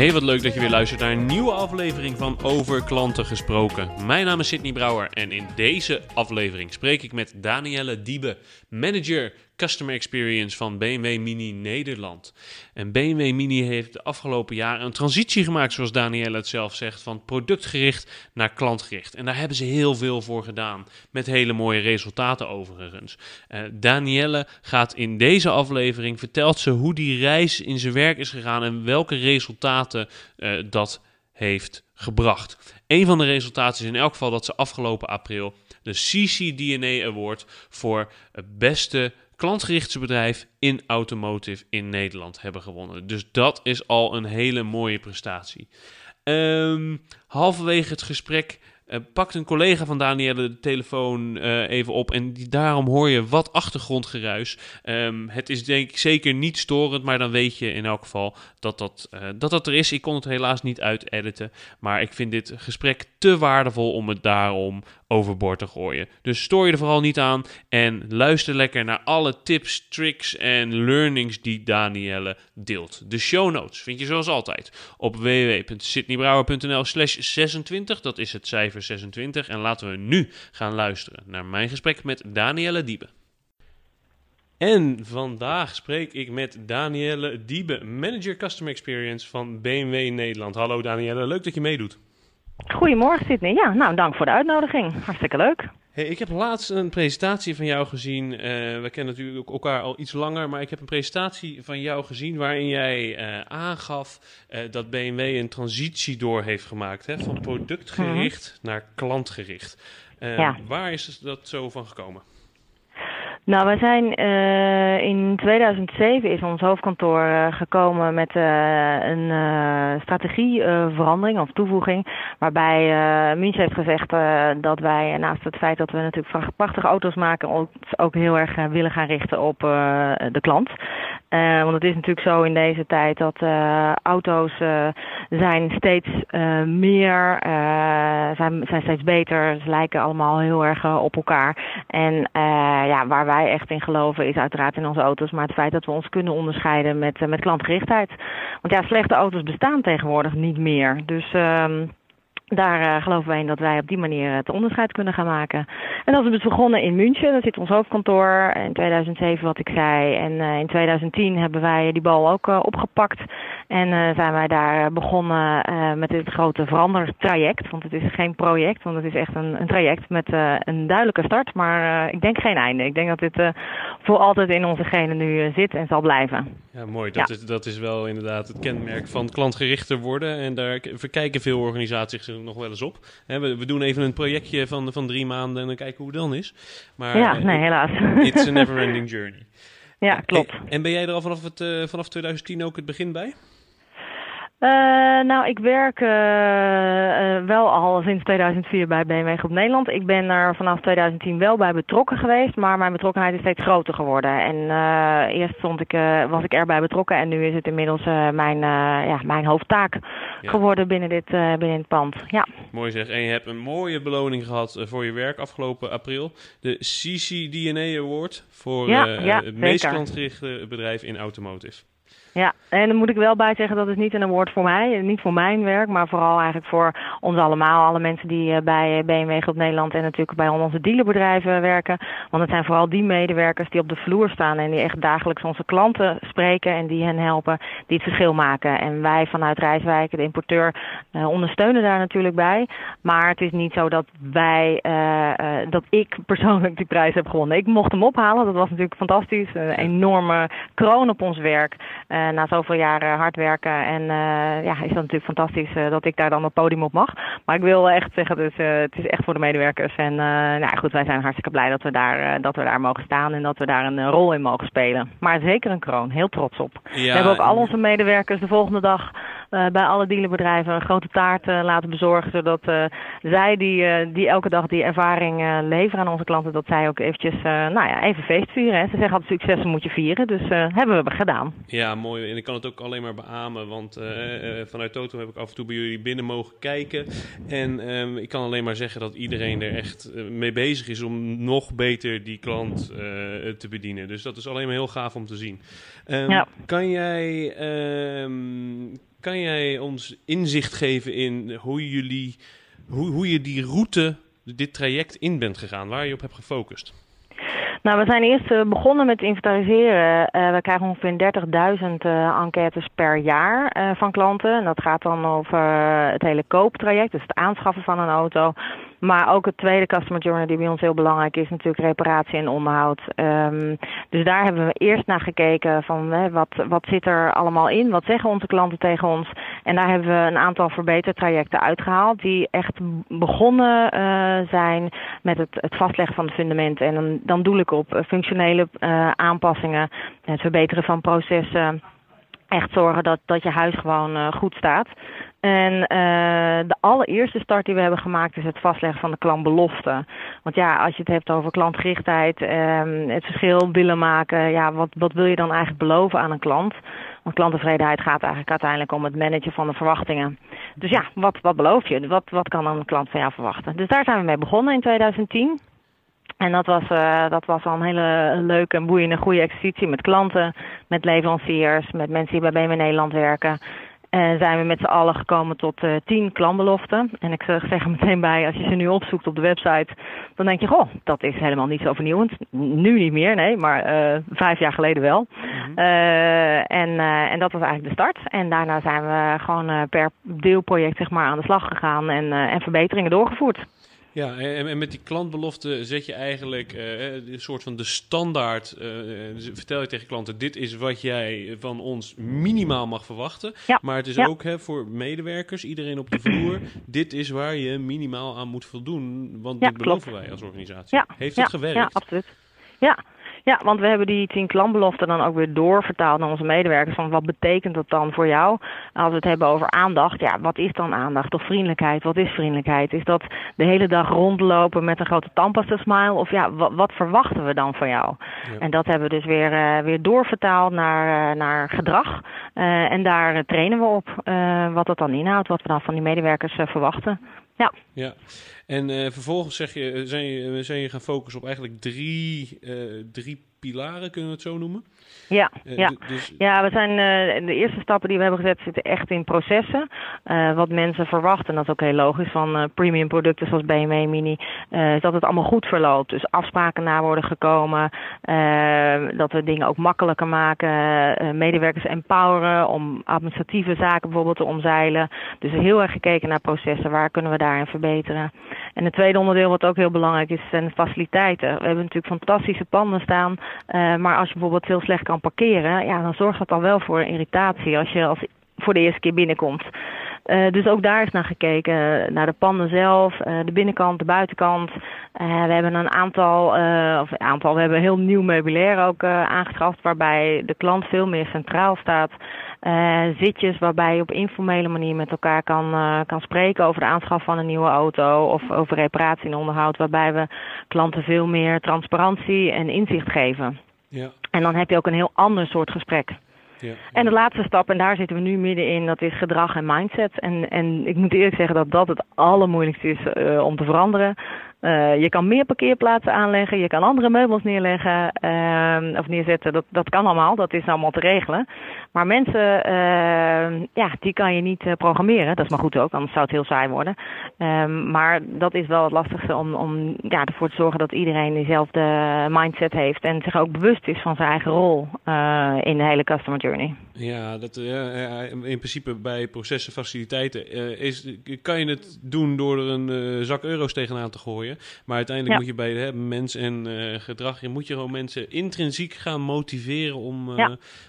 Hey, wat leuk dat je weer luistert naar een nieuwe aflevering van Over Klanten Gesproken. Mijn naam is Sydney Brouwer en in deze aflevering spreek ik met Danielle Diebe, manager Customer Experience van BMW Mini Nederland. En BMW Mini heeft de afgelopen jaren een transitie gemaakt, zoals Danielle het zelf zegt, van productgericht naar klantgericht. En daar hebben ze heel veel voor gedaan, met hele mooie resultaten overigens. Uh, Danielle gaat in deze aflevering, vertelt ze hoe die reis in zijn werk is gegaan en welke resultaten uh, dat heeft gebracht. Een van de resultaten is in elk geval dat ze afgelopen april de CCDNA Award voor het beste klantgerichte bedrijf in automotive in Nederland hebben gewonnen. Dus dat is al een hele mooie prestatie. Um, halverwege het gesprek uh, pakt een collega van Danielle de telefoon uh, even op en die, daarom hoor je wat achtergrondgeruis. Um, het is denk ik zeker niet storend, maar dan weet je in elk geval dat dat, uh, dat, dat er is. Ik kon het helaas niet uitediten, maar ik vind dit gesprek te waardevol om het daarom overboord te gooien. Dus stoor je er vooral niet aan en luister lekker naar alle tips, tricks en learnings die Danielle deelt. De show notes vind je zoals altijd op www.sydneybrouwer.nl slash 26. Dat is het cijfer 26. En laten we nu gaan luisteren naar mijn gesprek met Danielle Diebe. En vandaag spreek ik met Danielle Diebe, Manager Customer Experience van BMW Nederland. Hallo Danielle, leuk dat je meedoet. Goedemorgen Sydney. Ja, nou dank voor de uitnodiging. Hartstikke leuk. Hey, ik heb laatst een presentatie van jou gezien. Uh, we kennen natuurlijk elkaar al iets langer, maar ik heb een presentatie van jou gezien waarin jij uh, aangaf uh, dat BMW een transitie door heeft gemaakt, hè, van productgericht mm-hmm. naar klantgericht. Ja. Waar is dat zo van gekomen? Nou, we zijn uh, in 2007 is ons hoofdkantoor uh, gekomen met uh, een strategieverandering of toevoeging. Waarbij München heeft gezegd dat wij naast het feit dat we natuurlijk prachtige auto's maken, ons ook heel erg willen gaan richten op de klant. Uh, want het is natuurlijk zo in deze tijd dat uh, auto's uh, zijn steeds meer, zijn, zijn steeds beter. Ze lijken allemaal heel erg op elkaar. En ja, waar wij echt in geloven is uiteraard in onze auto's, maar het feit dat we ons kunnen onderscheiden met, met klantgerichtheid. Want ja, slechte auto's bestaan tegenwoordig niet meer. Dus ehm, daar uh, geloven wij in dat wij op die manier het onderscheid kunnen gaan maken. En dat is dus begonnen in München. Daar zit ons hoofdkantoor. In 2007 wat ik zei. En uh, in 2010 hebben wij die bal ook uh, opgepakt. En zijn wij daar begonnen met dit grote verandertraject. Want het is geen project, want het is echt een, een traject met een duidelijke start. Maar ik denk geen einde. Ik denk dat dit voor altijd in onze genen nu zit en zal blijven. Ja, mooi. Dat, ja. Is, dat is wel inderdaad het kenmerk van klantgerichter worden. En daar verkijken veel organisaties nog wel eens op. we, we, doen even een projectje van, van drie maanden en dan kijken hoe het dan is. Maar, ja, nee, helaas. It's a never-ending journey. Ja, klopt. En, en, ben jij er al vanaf, het, uh, vanaf 2010 ook het begin bij? Uh, nou, ik werk uh, uh, wel al sinds 2004 bij BMW Groep Nederland. Ik ben er vanaf 2010 wel bij betrokken geweest, maar mijn betrokkenheid is steeds groter geworden. En eerst stond ik, was ik erbij betrokken en nu is het inmiddels mijn, ja, mijn hoofdtaak ja. geworden binnen dit, binnen het pand. Ja. Mooi zeg. En je hebt een mooie beloning gehad voor je werk afgelopen april. De CCDNA Award voor ja, ja, het meest klantgerichte bedrijf in automotive. Ja, en dan moet ik wel bij zeggen dat is niet een award voor mij, niet voor mijn werk, maar vooral eigenlijk voor ons allemaal, alle mensen die bij BMW Groep Nederland en natuurlijk bij onze dealerbedrijven werken. Want het zijn vooral die medewerkers die op de vloer staan en die echt dagelijks onze klanten spreken en die hen helpen, die het verschil maken. En wij vanuit Rijswijk, de importeur, uh, ondersteunen daar natuurlijk bij. Maar het is niet zo dat wij, uh, dat ik persoonlijk die prijs heb gewonnen. Ik mocht hem ophalen, dat was natuurlijk fantastisch. Een enorme kroon op ons werk. Uh, na zoveel jaren hard werken. En uh, ja, is dat natuurlijk fantastisch uh, dat ik daar dan op podium op mag. Maar ik wil echt zeggen, dus, het is echt voor de medewerkers. En nou goed, wij zijn hartstikke blij dat we, daar, dat we daar mogen staan en dat we daar een rol in mogen spelen. Maar zeker een kroon, heel trots op. Ja, we hebben ook al onze medewerkers de volgende dag bij alle dealerbedrijven een grote taart laten bezorgen. Zodat zij die, die elke dag die ervaring leveren aan onze klanten, dat zij ook eventjes, nou ja, even feest vieren. Hè. Ze zeggen altijd succes moet je vieren. Dus hebben we gedaan. Ja, mooi. En ik kan het ook alleen maar beamen. Want vanuit Toto heb ik af en toe bij jullie binnen mogen kijken. En ehm, ik kan alleen maar zeggen dat iedereen er echt mee bezig is om nog beter die klant te bedienen. Dus dat is alleen maar heel gaaf om te zien. Um, kan, jij, um, kan jij ons inzicht geven in hoe, jullie, hoe, hoe je die route, dit traject in bent gegaan, waar je op hebt gefocust? Nou, we zijn eerst uh, begonnen met inventariseren. Uh, we krijgen ongeveer 30.000 uh, enquêtes per jaar van klanten. En dat gaat dan over het hele kooptraject, dus het aanschaffen van een auto. Maar ook het tweede customer journey die bij ons heel belangrijk is, natuurlijk reparatie en onderhoud. Um, dus daar hebben we eerst naar gekeken van hè, wat, wat zit er allemaal in? Wat zeggen onze klanten tegen ons? En daar hebben we een aantal verbetertrajecten uitgehaald die echt begonnen uh, zijn met het, het vastleggen van de fundamenten. En dan, dan doe ik op functionele uh, aanpassingen, het verbeteren van processen echt zorgen dat, dat je huis gewoon uh, goed staat. En uh, de allereerste start die we hebben gemaakt is het vastleggen van de klantbelofte. Want ja, als je het hebt over klantgerichtheid, um, het verschil willen maken, ja, wat, wat wil je dan eigenlijk beloven aan een klant? Want klanttevredenheid gaat eigenlijk uiteindelijk om het managen van de verwachtingen. Dus ja, wat, wat beloof je? Wat, wat kan een klant van jou verwachten? Dus daar zijn we mee begonnen in 2010. En dat was, uh, dat was al een hele leuke en boeiende goede exercitie met klanten, met leveranciers, met mensen die bij BMW Nederland werken. En zijn we met z'n allen gekomen tot uh, tien klantbeloften. En ik zeg er meteen bij, als je ze nu opzoekt op de website, dan denk je, goh, dat is helemaal niet zo vernieuwend. Nu niet meer, nee, maar uh, vijf jaar geleden wel. Uh, en, en dat was eigenlijk de start. En daarna zijn we gewoon per deelproject zeg maar, aan de slag gegaan en, en verbeteringen doorgevoerd. Ja, en, en, met die klantbelofte zet je eigenlijk uh, een soort van de standaard. Uh, vertel je tegen klanten: dit is wat jij van ons minimaal mag verwachten. Ja. Maar het is ook hè, voor medewerkers, iedereen op de vloer: dit is waar je minimaal aan moet voldoen. Want dit beloven wij als organisatie. Heeft het gewerkt? Ja, absoluut. Ja, ja, want we hebben die tien klantbeloften dan ook weer doorvertaald naar onze medewerkers. Van wat betekent dat dan voor jou? Als we het hebben over aandacht, ja, wat is dan aandacht? Of vriendelijkheid, wat is vriendelijkheid? Is dat de hele dag rondlopen met een grote tandpasta smile? Of ja, wat, wat verwachten we dan van jou? En dat hebben we dus weer, uh, weer doorvertaald naar, uh, naar gedrag. Uh, en daar trainen we op wat dat dan inhoudt, wat we dan van die medewerkers verwachten. Ja. ja. En uh, vervolgens zeg je, zijn, je, zijn je gaan focussen op eigenlijk drie, uh, drie pilaren, kunnen we het zo noemen? Ja, uh, ja. Dus... ja we zijn, de eerste stappen die we hebben gezet zitten echt in processen. Wat mensen verwachten, en dat is ook heel logisch, van premium producten zoals BMW Mini, is dat het allemaal goed verloopt. Dus afspraken na worden gekomen, dat we dingen ook makkelijker maken, medewerkers empoweren om administratieve zaken bijvoorbeeld te omzeilen. Dus heel erg gekeken naar processen, waar kunnen we daarin verbeteren. En het tweede onderdeel wat ook heel belangrijk is, zijn de faciliteiten. We hebben natuurlijk fantastische panden staan, maar als je bijvoorbeeld heel slecht kan parkeren, ja, dan zorgt dat al wel voor irritatie als je als voor de eerste keer binnenkomt. Uh, dus ook daar is naar gekeken, naar de panden zelf, de binnenkant, de buitenkant. We hebben een aantal, of een aantal, we hebben heel nieuw meubilair ook aangeschaft, waarbij de klant veel meer centraal staat. Zitjes waarbij je op informele manier met elkaar kan, kan spreken over de aanschaf van een nieuwe auto of over reparatie en onderhoud, waarbij we klanten veel meer transparantie en inzicht geven. Ja. En dan heb je ook een heel ander soort gesprek. Ja, En de laatste stap, en daar zitten we nu middenin, dat is gedrag en mindset. En, en ik moet eerlijk zeggen dat dat het allermoeilijkste is uh, om te veranderen. Uh, je kan meer parkeerplaatsen aanleggen, je kan andere meubels neerleggen uh, of neerzetten. Dat, dat kan allemaal, dat is allemaal te regelen. Maar mensen, uh, ja, die kan je niet programmeren. Dat is maar goed ook, anders zou het heel saai worden. Ehm, maar dat is wel het lastigste om, om ja, ervoor te zorgen dat iedereen dezelfde mindset heeft. En zich ook bewust is van zijn eigen rol in de hele customer journey. Ja, dat, in principe bij processen, faciliteiten, is, kan je het doen door er een zak euro's tegenaan te gooien. Maar uiteindelijk moet je bij hè, mens en uh, gedrag, je moet je gewoon mensen intrinsiek gaan motiveren om,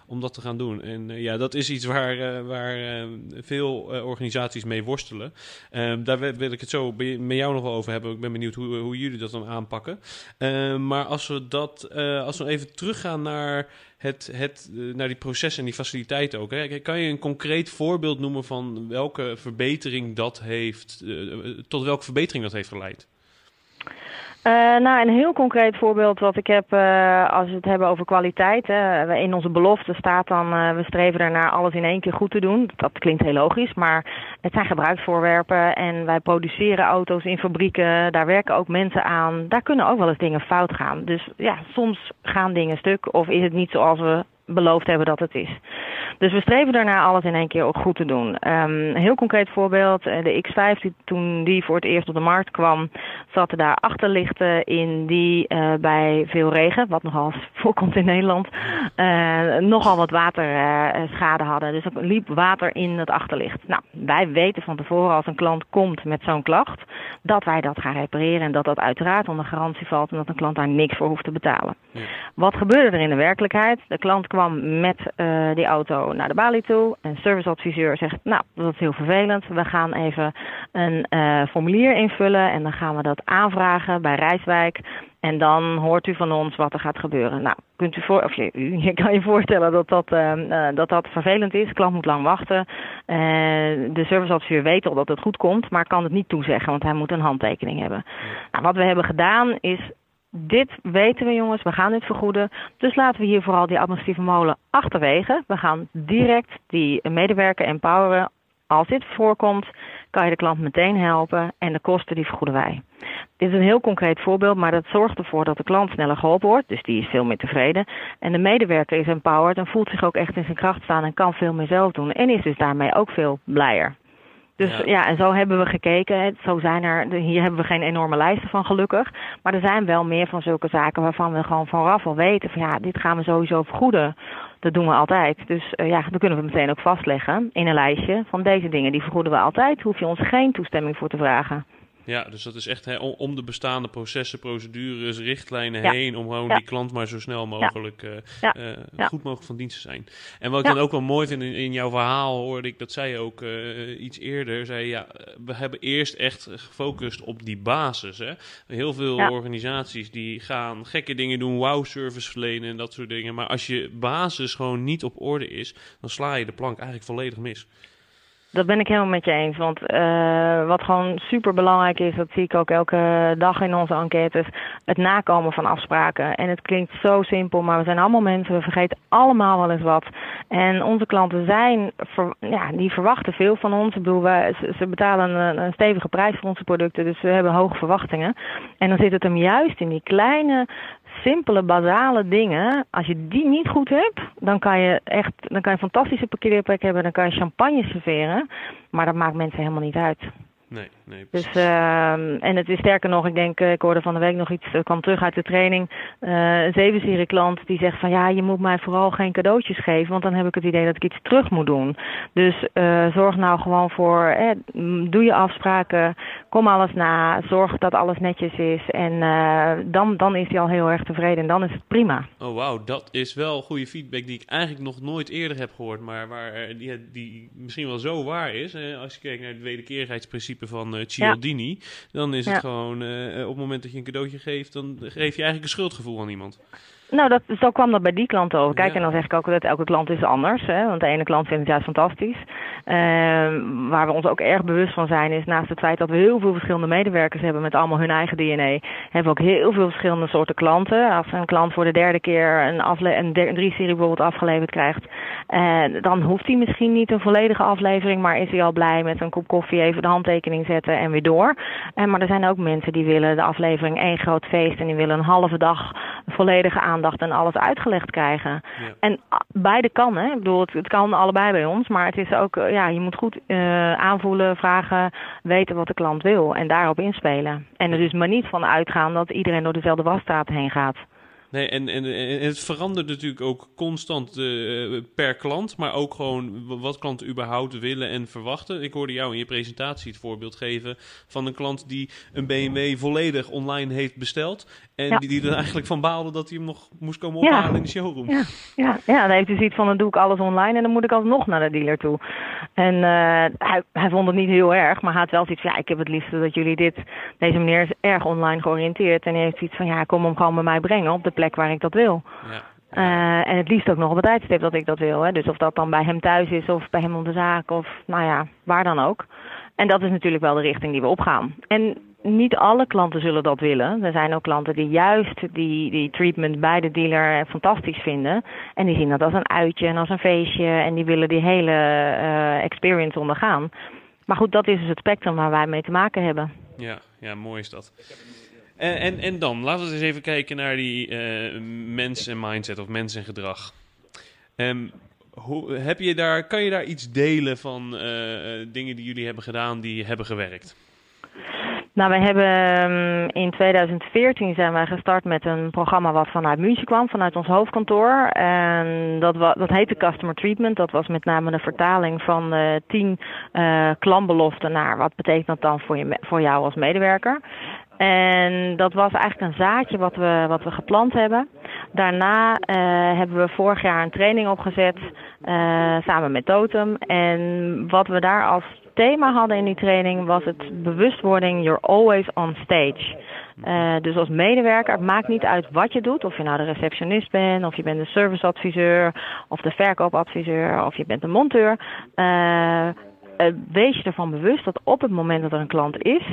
om dat te gaan doen. En ja, dat is iets waar, waar veel organisaties mee worstelen. Ehm, daar wil ik het zo met jou nog wel over hebben. Ik ben benieuwd hoe, hoe jullie dat dan aanpakken. Ehm, maar als we dat, als we even teruggaan naar het, het, naar die processen en die faciliteiten ook. Hè? Kan je een concreet voorbeeld noemen van welke verbetering dat heeft, tot welke verbetering dat heeft geleid? Uh, nou, een heel concreet voorbeeld wat ik heb uh, als we het hebben over kwaliteit. In onze belofte staat dan, uh, we streven ernaar alles in één keer goed te doen. Dat klinkt heel logisch, maar het zijn gebruiksvoorwerpen en wij produceren auto's in fabrieken. Daar werken ook mensen aan. Daar kunnen ook wel eens dingen fout gaan. Dus ja, soms gaan dingen stuk of is het niet zoals we beloofd hebben dat het is. Dus we streven daarna alles in één keer ook goed te doen. Um, een heel concreet voorbeeld, eh, de X5, die, toen die voor het eerst op de markt kwam, zaten daar achterlichten in die uh, bij veel regen, wat nogal voorkomt in Nederland, uh, nogal wat waterschade hadden. Dus er liep water in het achterlicht. Nou, wij weten van tevoren als een klant komt met zo'n klacht, dat wij dat gaan repareren en dat dat uiteraard onder garantie valt en dat een klant daar niks voor hoeft te betalen. Ja. Wat gebeurde er in de werkelijkheid? De klant kwam met uh, die auto naar de balie toe. Een serviceadviseur zegt, nou, dat is heel vervelend. We gaan even een uh, formulier invullen en dan gaan we dat aanvragen bij Rijswijk. En dan hoort u van ons wat er gaat gebeuren. Nou, kunt u voor, of je, u, je kan je voorstellen dat dat, uh, uh, dat dat vervelend is. De klant moet lang wachten. Uh, de serviceadviseur weet al dat het goed komt, maar kan het niet toezeggen, want hij moet een handtekening hebben. Nou, wat we hebben gedaan is dit weten we jongens, we gaan dit vergoeden. Dus laten we hier vooral die administratieve molen achterwege. We gaan direct die medewerker empoweren. Als dit voorkomt, kan je de klant meteen helpen en de kosten die vergoeden wij. Dit is een heel concreet voorbeeld, maar dat zorgt ervoor dat de klant sneller geholpen wordt. Dus die is veel meer tevreden. En de medewerker is empowered en voelt zich ook echt in zijn kracht staan en kan veel meer zelf doen. En is dus daarmee ook veel blijer. Dus ja. ja. en zo hebben we gekeken. Zo zijn er, hier hebben we geen enorme lijsten van gelukkig. Maar er zijn wel meer van zulke zaken waarvan we gewoon vooraf al weten van ja, dit gaan we sowieso vergoeden. Dat doen we altijd. Dus uh, ja, dan kunnen we meteen ook vastleggen in een lijstje van deze dingen. Die vergoeden we altijd. Hoef je ons geen toestemming voor te vragen. Ja, dus dat is echt om de bestaande processen, procedures, richtlijnen heen, om gewoon die klant maar zo snel mogelijk uh, uh, goed mogelijk van dienst te zijn. En wat ik dan ook wel mooi vind in, in, jouw verhaal, hoorde ik, dat zei je ook uh, iets eerder, zei ja, we hebben eerst echt gefocust op die basis. Hè? Heel veel organisaties die gaan gekke dingen doen, wow-service verlenen en dat soort dingen. Maar als je basis gewoon niet op orde is, dan sla je de plank eigenlijk volledig mis. Dat ben ik helemaal met je eens. Want uh, wat gewoon super belangrijk is, dat zie ik ook elke dag in onze enquêtes, het nakomen van afspraken. En het klinkt zo simpel, maar we zijn allemaal mensen, we vergeten allemaal wel eens wat. En onze klanten zijn, ja, die verwachten veel van ons. Ik bedoel, wij, ze betalen een, een stevige prijs voor onze producten, dus we hebben hoge verwachtingen. En dan zit het hem juist in die kleine simpele, basale dingen, als je die niet goed hebt, dan kan je echt dan kan je fantastische parkeerplek hebben, dan kan je champagne serveren, maar dat maakt mensen helemaal niet uit. Nee, nee. Dus, uh, en het is sterker nog, ik denk, ik hoorde van de week nog iets, ik kwam terug uit de training. Uh, een zevenserie klant die zegt van ja, je moet mij vooral geen cadeautjes geven, want dan heb ik het idee dat ik iets terug moet doen. Dus uh, zorg nou gewoon voor, eh, doe je afspraken, kom alles na, zorg dat alles netjes is. En uh, dan, dan is hij al heel erg tevreden en dan is het prima. Oh wauw, dat is wel goede feedback die ik eigenlijk nog nooit eerder heb gehoord, maar waar, die, die misschien wel zo waar is. als je kijkt naar het wederkerigheidsprincipe van uh, Cialdini, dan is het gewoon uh, op het moment dat je een cadeautje geeft, dan geef je eigenlijk een schuldgevoel aan iemand. Nou, dat, zo kwam dat bij die klant over. Kijk, ja. en dan zeg ik ook dat elke klant is anders. Hè? Want de ene klant vindt het juist fantastisch. Uh, waar we ons ook erg bewust van zijn, is naast het feit dat we heel veel verschillende medewerkers hebben met allemaal hun eigen DNA, hebben we ook heel veel verschillende soorten klanten. Als een klant voor de derde keer een, afle een, een drie-serie bijvoorbeeld afgeleverd krijgt, uh, dan hoeft hij misschien niet een volledige aflevering, maar is hij al blij met een kop koffie, even de handtekening zetten en weer door. Uh, maar er zijn ook mensen die willen de aflevering één groot feest en die willen een halve dag volledige aandacht aandacht en alles uitgelegd krijgen. Ja. En beide kan, hè. Ik bedoel, het, het, kan allebei bij ons, maar het is ook, ja, je moet goed uh, aanvoelen, vragen, weten wat de klant wil en daarop inspelen. En er dus maar niet van uitgaan dat iedereen door dezelfde wasstraat heen gaat. Nee, en, en, en, het verandert natuurlijk ook constant uh, per klant, maar ook gewoon wat klanten überhaupt willen en verwachten. Ik hoorde jou in je presentatie het voorbeeld geven van een klant die een BMW volledig online heeft besteld. En ja. die, die er eigenlijk van baalde dat hij hem nog moest komen ophalen ja. in de showroom. Ja, ja, ja, dan heeft hij zoiets van dan doe ik alles online en dan moet ik alsnog naar de dealer toe. En uh, hij, hij vond het niet heel erg, maar hij had wel zoiets van ja, ik heb het liefst dat jullie dit, deze meneer is erg online georiënteerd. En hij heeft zoiets van ja, kom hem gewoon bij mij brengen op de plek waar ik dat wil. Ja. Uh, en het liefst ook nog op het tijdstip dat ik dat wil. Hè. Dus of dat dan bij hem thuis is of bij hem op de zaak of nou ja, waar dan ook. En dat is natuurlijk wel de richting die we opgaan. En niet alle klanten zullen dat willen. Er zijn ook klanten die juist die, die treatment bij de dealer fantastisch vinden. En die zien dat als een uitje en als een feestje. En die willen die hele uh, experience ondergaan. Maar goed, dat is dus het spectrum waar wij mee te maken hebben. Ja, ja mooi is dat. En, en, en dan, laten we eens even kijken naar die uh, mens en mindset of mens en gedrag. Um, hoe, heb je daar, kan je daar iets delen van uh, dingen die jullie hebben gedaan die hebben gewerkt? Nou, wij hebben um, in 2014 zijn wij gestart met een programma wat vanuit München kwam, vanuit ons hoofdkantoor. En dat, dat heette Customer Treatment. Dat was met name de vertaling van uh, tien uh, klantbeloften naar wat betekent dat dan voor, je, voor jou als medewerker. En dat was eigenlijk een zaadje wat we, wat we geplant hebben. Daarna uh, hebben we vorig jaar een training opgezet uh, samen met Totem. En wat we daar als thema hadden in die training was het bewustwording You're always on stage. Uh, dus als medewerker, het maakt niet uit wat je doet. Of je nou de receptionist bent, of je bent de serviceadviseur, of de verkoopadviseur, of je bent de monteur. Uh, wees je ervan bewust dat op het moment dat er een klant is,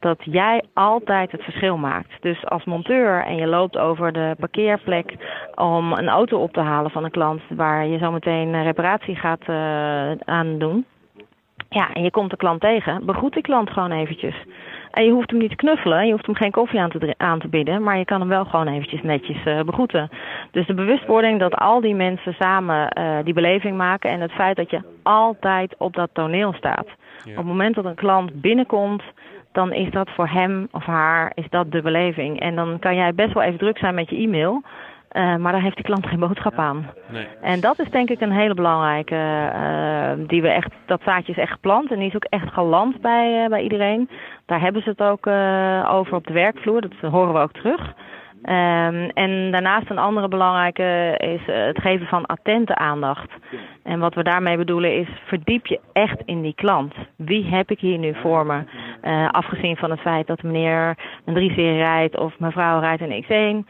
dat jij altijd het verschil maakt. Dus als monteur en je loopt over de parkeerplek om een auto op te halen van een klant waar je zo meteen reparatie gaat uh, aan doen. Ja, en je komt de klant tegen, begroet die klant gewoon eventjes. En je hoeft hem niet te knuffelen, je hoeft hem geen koffie aan te, aan te bieden, maar je kan hem wel gewoon eventjes netjes uh, begroeten. Dus de bewustwording dat al die mensen samen uh, die beleving maken en het feit dat je altijd op dat toneel staat. Ja. Op het moment dat een klant binnenkomt, dan is dat voor hem of haar is dat de beleving. En dan kan jij best wel even druk zijn met je e-mail. Uh, maar daar heeft die klant geen boodschap aan. Nee. En dat is denk ik een hele belangrijke, uh, die we echt, dat zaadje is echt geplant en die is ook echt geland bij, uh, bij iedereen. Daar hebben ze het ook over op de werkvloer, dat horen we ook terug. Um, en daarnaast een andere belangrijke is het geven van attente aandacht. En wat we daarmee bedoelen is, verdiep je echt in die klant. Wie heb ik hier nu voor me? Uh, afgezien van het feit dat meneer een 3-serie rijdt of mevrouw rijdt een X1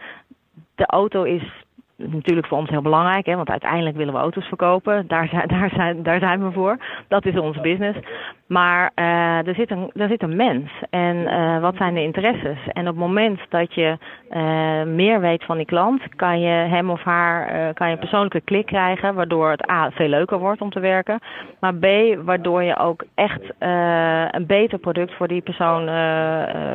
de auto is natuurlijk voor ons heel belangrijk, hè, want uiteindelijk willen we auto's verkopen. Daar zijn, daar zijn, daar zijn we voor. Dat is ons business. Maar uh, er, zit een, er zit een mens. En uh, wat zijn de interesses? En op het moment dat je uh, meer weet van die klant, kan je hem of haar kan je een persoonlijke klik krijgen, waardoor het A veel leuker wordt om te werken. Maar B, waardoor je ook echt een beter product voor die persoon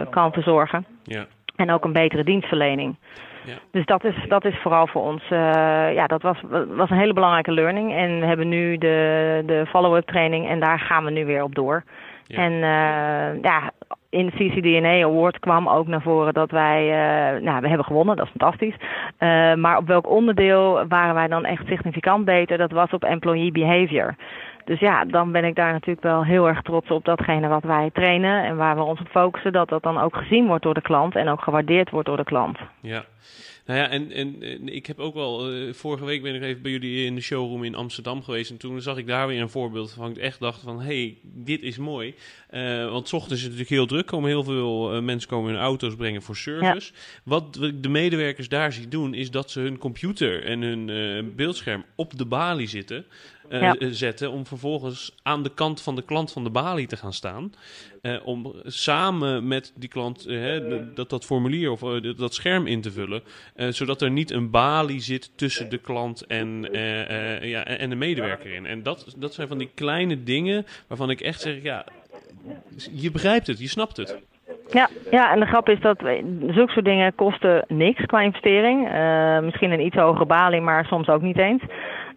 kan verzorgen. Ja. En ook een betere dienstverlening. Ja. Dus dat is, dat is vooral voor ons, uh, ja, dat was, was een hele belangrijke learning. En we hebben nu de, de follow-up training en daar gaan we nu weer op door. Ja. En uh, ja, in de CCDNA Award kwam ook naar voren dat wij, uh, nou, we hebben gewonnen, dat is fantastisch. Maar op welk onderdeel waren wij dan echt significant beter? Dat was op employee behavior. Dus ja, dan ben ik daar natuurlijk wel heel erg trots op datgene wat wij trainen en waar we ons op focussen, dat dat dan ook gezien wordt door de klant en ook gewaardeerd wordt door de klant. Ja. Nou ja, en, en, en ik heb ook wel, uh, vorige week ben ik even bij jullie in de showroom in Amsterdam geweest. En toen zag ik daar weer een voorbeeld van. Ik echt dacht van, hé, hey, dit is mooi. Uh, want s ochtends is het natuurlijk heel druk. Komen heel veel uh, mensen komen hun auto's brengen voor service. Ja. Wat de medewerkers daar zien doen, is dat ze hun computer en hun beeldscherm op de balie zitten. Ja. zetten om vervolgens aan de kant van de klant van de balie te gaan staan. Uh, om samen met die klant uh, dat, dat formulier of dat scherm in te vullen. zodat er niet een balie zit tussen de klant en, ja, en de medewerker in. En dat, dat zijn van die kleine dingen waarvan ik echt zeg, ja, je begrijpt het, je snapt het. Ja, ja, en de grap is dat zulke soort dingen kosten niks qua investering. misschien een iets hogere balie, maar soms ook niet eens.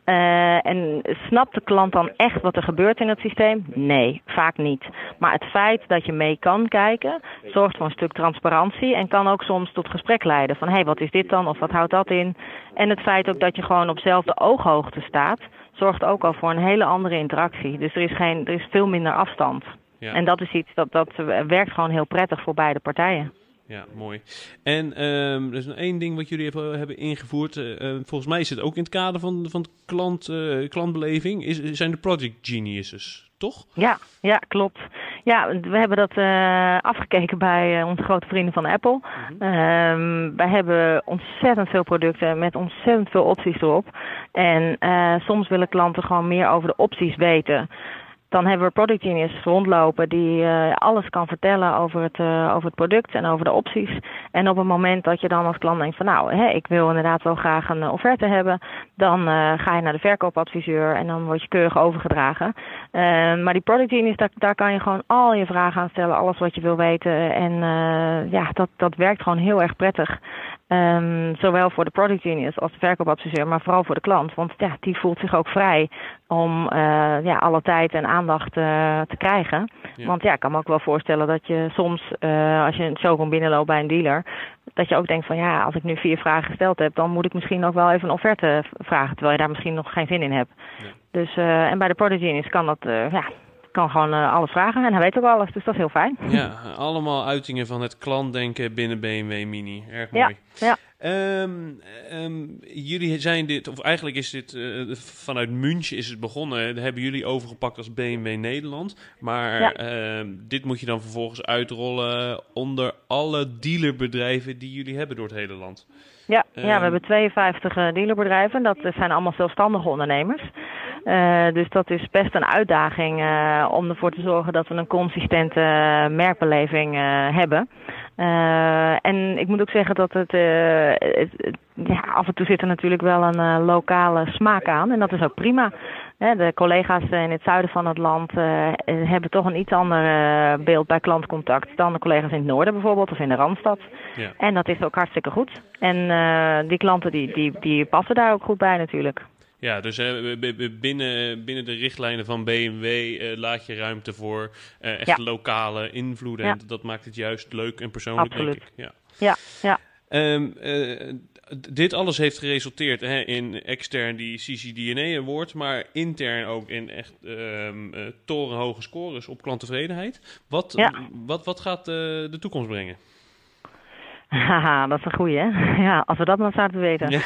Uh, en snapt de klant dan echt wat er gebeurt in het systeem? Nee, vaak niet. Maar het feit dat je mee kan kijken, zorgt voor een stuk transparantie en kan ook soms tot gesprek leiden. Van hé, hey, wat is dit dan of wat houdt dat in? En het feit ook dat je gewoon op zelfde ooghoogte staat, zorgt ook al voor een hele andere interactie. Dus er is, geen, er is veel minder afstand. Ja. En dat is iets dat, dat werkt gewoon heel prettig voor beide partijen. Ja, mooi. En um, er is nog één ding wat jullie hebben, hebben ingevoerd. Uh, volgens mij is het ook in het kader van, van klant, uh, klantbeleving. Is, zijn de project geniuses, toch? Ja, ja, klopt. Ja, we hebben dat uh, afgekeken bij onze grote vrienden van Apple. Mm -hmm. wij hebben ontzettend veel producten met ontzettend veel opties erop. En soms willen klanten gewoon meer over de opties weten. Dan hebben we Product Genius rondlopen die uh, alles kan vertellen over het, uh, over het product en over de opties. En op het moment dat je dan als klant denkt van nou, hè, ik wil inderdaad wel graag een offerte hebben, dan uh, ga je naar de verkoopadviseur en dan word je keurig overgedragen. maar die Product Genius, daar, kan je gewoon al je vragen aan stellen, alles wat je wil weten. En ja, dat, dat werkt gewoon heel erg prettig. Um, zowel voor de product genius als de verkoopadviseur, maar vooral voor de klant. Want ja, die voelt zich ook vrij om ja, alle tijd en aandacht uh, te krijgen. Ja. Want ja, ik kan me ook wel voorstellen dat je soms, uh, als je een showroom binnenloopt bij een dealer, dat je ook denkt van ja, als ik nu vier vragen gesteld heb, dan moet ik misschien ook wel even een offerte vragen, terwijl je daar misschien nog geen zin in hebt. Ja. Dus, en bij de genius kan dat, ja, kan gewoon uh, alles vragen en hij weet ook alles, dus dat is heel fijn. Ja, allemaal uitingen van het klantdenken binnen BMW Mini. Erg mooi. Ja, ja. Um, um, jullie zijn dit, of eigenlijk is dit uh, vanuit München is het begonnen. Dat hebben jullie overgepakt als BMW Nederland. Maar ja. uh, dit moet je dan vervolgens uitrollen onder alle dealerbedrijven die jullie hebben door het hele land. Ja, ja we hebben 52 dealerbedrijven. Dat zijn allemaal zelfstandige ondernemers. Uh, dus dat is best een uitdaging uh, om ervoor te zorgen dat we een consistente uh, merkbeleving hebben. en ik moet ook zeggen dat het, het, het, ja, af en toe zit er natuurlijk wel een lokale smaak aan. En dat is ook prima. de collega's in het zuiden van het land hebben toch een iets ander beeld bij klantcontact dan de collega's in het noorden bijvoorbeeld of in de Randstad. Ja. En dat is ook hartstikke goed. En die klanten die, die, die passen daar ook goed bij natuurlijk. Ja, dus binnen, binnen de richtlijnen van BMW uh, laat je ruimte voor uh, echt ja. lokale invloeden. Ja. En dat maakt het juist leuk en persoonlijk, Absoluut. denk ik. Ja, ja. ja. Um, uh, dit alles heeft geresulteerd hè, in extern die CCDNA Award, maar intern ook in echt um, torenhoge scores op klanttevredenheid. Wat, ja. wat, wat gaat de toekomst brengen? Haha, dat is een goeie, hè? Ja, als we dat maar zouden weten. Ja.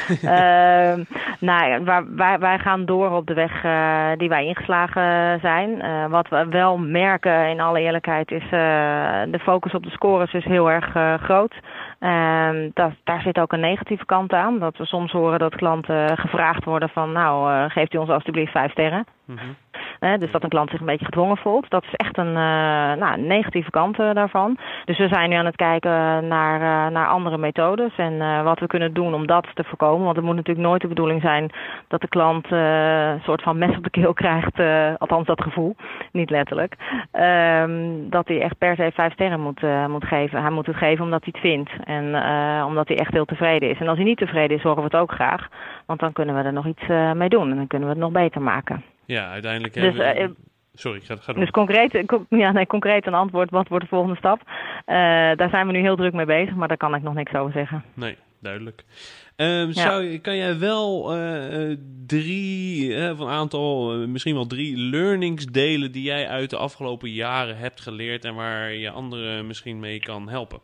uh, nou ja, wij, wij gaan door op de weg uh, die wij ingeslagen zijn. Uh, wat we wel merken, in alle eerlijkheid, is de focus op de scores is heel erg groot. Um, dat, daar zit ook een negatieve kant aan. Dat we soms horen dat klanten gevraagd worden van... nou, geeft u ons alstublieft vijf sterren. Mm -hmm. Hè, dus dat een klant zich een beetje gedwongen voelt. Dat is echt een uh, nou, negatieve kant daarvan. Dus we zijn nu aan het kijken naar, naar andere methodes en wat we kunnen doen om dat te voorkomen. Want het moet natuurlijk nooit de bedoeling zijn dat de klant een soort van mes op de keel krijgt. althans dat gevoel, niet letterlijk. Um, dat hij echt per se vijf sterren moet, moet geven. Hij moet het geven omdat hij het vindt en omdat hij echt heel tevreden is. En als hij niet tevreden is, horen we het ook graag. Want dan kunnen we er nog iets mee doen en dan kunnen we het nog beter maken. Ja, uiteindelijk dus, hebben we... Sorry, ga, ga door. Dus concreet, ja, nee, concreet een antwoord, wat wordt de volgende stap? Daar zijn we nu heel druk mee bezig, maar daar kan ik nog niks over zeggen. Nee, duidelijk. Um, ja. zou, kan jij wel uh, drie, uh, of een aantal, misschien wel drie learnings delen die jij uit de afgelopen jaren hebt geleerd en waar je anderen misschien mee kan helpen?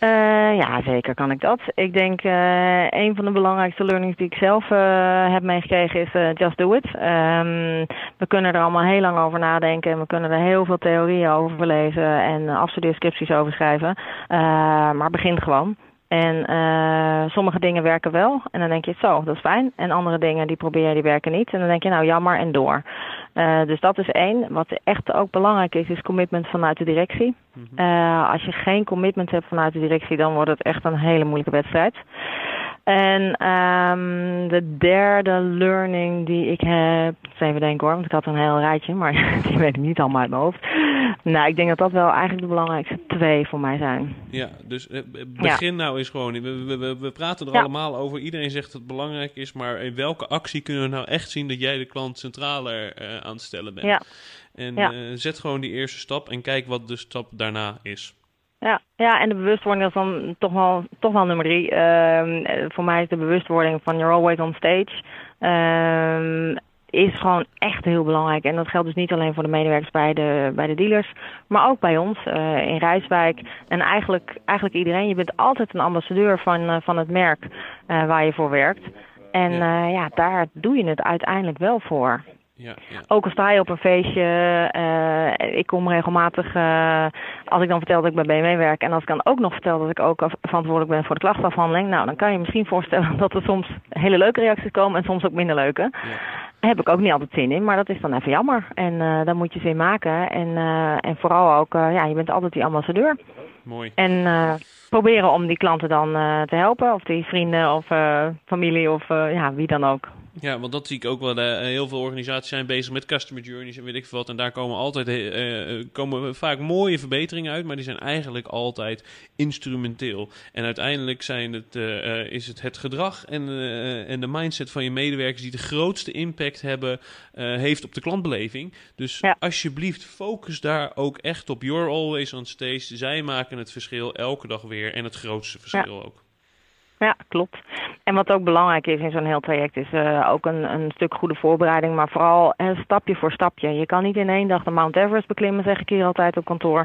Uh, ja, zeker kan ik dat. Ik denk uh, een van de belangrijkste learnings die ik zelf uh, heb meegekregen is just do it. Um, we kunnen er allemaal heel lang over nadenken en we kunnen er heel veel theorieën over lezen en afstudeerscripties over schrijven. maar begin gewoon. En uh, sommige dingen werken wel. En dan denk je, zo, dat is fijn. En andere dingen die probeer je, die werken niet. En dan denk je, nou jammer en door. Uh, dus dat is één. Wat echt ook belangrijk is, is commitment vanuit de directie. Uh, als je geen commitment hebt vanuit de directie, dan wordt het echt een hele moeilijke wedstrijd. En um, de derde learning die ik heb, even denken hoor, want ik had een heel rijtje, maar die weet ik niet allemaal uit mijn hoofd. Nou, ik denk dat dat wel eigenlijk de belangrijkste twee voor mij zijn. Ja, dus begin ja. nou eens gewoon. We, we, we praten er ja. allemaal over. Iedereen zegt dat het belangrijk is, maar in welke actie kunnen we nou echt zien dat jij de klant centraler uh, aan het stellen bent? Ja. En. Uh, zet gewoon die eerste stap en kijk wat de stap daarna is. Ja, ja, en de bewustwording is dan toch wel, toch wel nummer drie. Uh, voor mij is de bewustwording van you're always on stage. Uh, is gewoon echt heel belangrijk. En dat geldt dus niet alleen voor de medewerkers bij de, bij de dealers, maar ook bij ons uh, in Rijswijk. En eigenlijk, eigenlijk iedereen. Je bent altijd een ambassadeur van, uh, van het merk uh, waar je voor werkt. En ja. ja, daar doe je het uiteindelijk wel voor. Ja, ja. Ook al sta je op een feestje, uh, ik kom regelmatig, uh, als ik dan vertel dat ik bij BMW werk en als ik dan ook nog vertel dat ik ook verantwoordelijk ben voor de klachtafhandeling, nou dan kan je misschien voorstellen dat er soms hele leuke reacties komen en soms ook minder leuke. Ja. Daar heb ik ook niet altijd zin in, maar dat is dan even jammer. En uh, daar moet je zin maken. En, en vooral ook, ja, je bent altijd die ambassadeur. Mooi. En proberen om die klanten dan te helpen, of die vrienden of familie of ja, wie dan ook. Ja, want dat zie ik ook wel. Uh, heel veel organisaties zijn bezig met customer journeys en weet ik veel wat. En daar komen altijd uh, komen vaak mooie verbeteringen uit, maar die zijn eigenlijk altijd instrumenteel. En uiteindelijk zijn het, is het het gedrag en, en de mindset van je medewerkers die de grootste impact hebben, heeft op de klantbeleving. Dus alsjeblieft, focus daar ook echt op. You're always on stage. Zij maken het verschil elke dag weer en het grootste verschil ook. Ja, klopt. En wat ook belangrijk is in zo'n heel traject is uh, ook een, een stuk goede voorbereiding, maar vooral uh, stapje voor stapje. Je kan niet in één dag de Mount Everest beklimmen, zeg ik hier altijd op kantoor.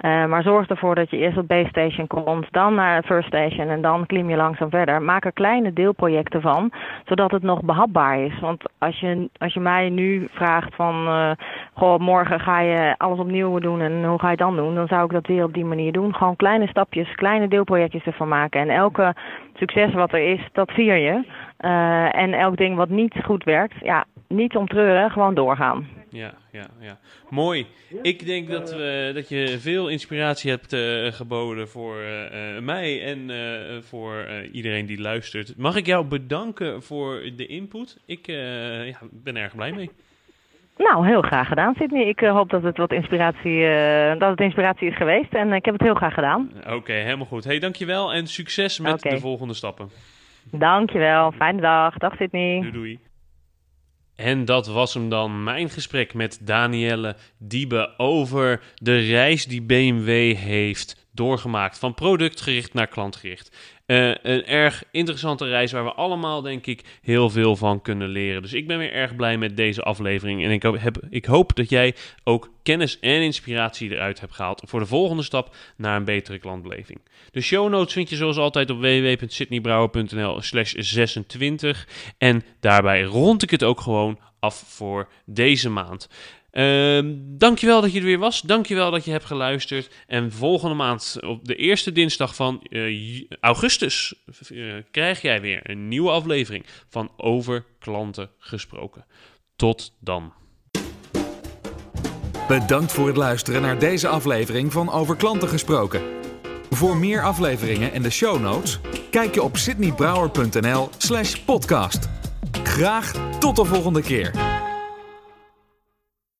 Uh, maar zorg ervoor dat je eerst op base station komt, dan naar first station en dan klim je langzaam verder. Maak er kleine deelprojecten van, zodat het nog behapbaar is. Want als je, als je mij nu vraagt van, goh, morgen ga je alles opnieuw doen en hoe ga je het dan doen, dan zou ik dat weer op die manier doen. Gewoon kleine stapjes, kleine deelprojectjes ervan maken. En elke succes wat er is, dat vier je. Uh, en elk ding wat niet goed werkt, ja, niet omtreuren, gewoon doorgaan. Ja, ja, ja. Mooi. Ik denk dat, we, dat je veel inspiratie hebt uh, geboden voor uh, mij en voor iedereen die luistert. Mag ik jou bedanken voor de input? Ik ja, ben erg blij mee. Nou, heel graag gedaan, Sydney. Ik uh, hoop dat het wat inspiratie, uh, dat het inspiratie is geweest. En ik heb het heel graag gedaan. Oké, helemaal goed. Hey, dankjewel en succes met de volgende stappen. Dankjewel. Fijne dag. Dag, Sydney. Doei, doei. En dat was hem dan, mijn gesprek met Danielle Diebe over de reis die BMW heeft doorgemaakt. Van productgericht naar klantgericht. Uh, een erg interessante reis waar we allemaal, denk ik, heel veel van kunnen leren. Dus ik ben weer erg blij met deze aflevering. En ik, hoop dat jij ook kennis en inspiratie eruit hebt gehaald voor de volgende stap naar een betere klantbeleving. De show notes vind je zoals altijd op www.sydneybrouwer.nl slash 26. En daarbij rond ik het ook gewoon af voor deze maand. Uh, dankjewel dat je er weer was. Dankjewel dat je hebt geluisterd. En volgende maand, op de eerste dinsdag van uh, augustus, uh, krijg jij weer een nieuwe aflevering van Over Klanten Gesproken. Tot dan. Bedankt voor het luisteren naar deze aflevering van Over Klanten Gesproken. Voor meer afleveringen en de show notes, kijk je op sydneybrouwer.nl/slash podcast. Graag tot de volgende keer.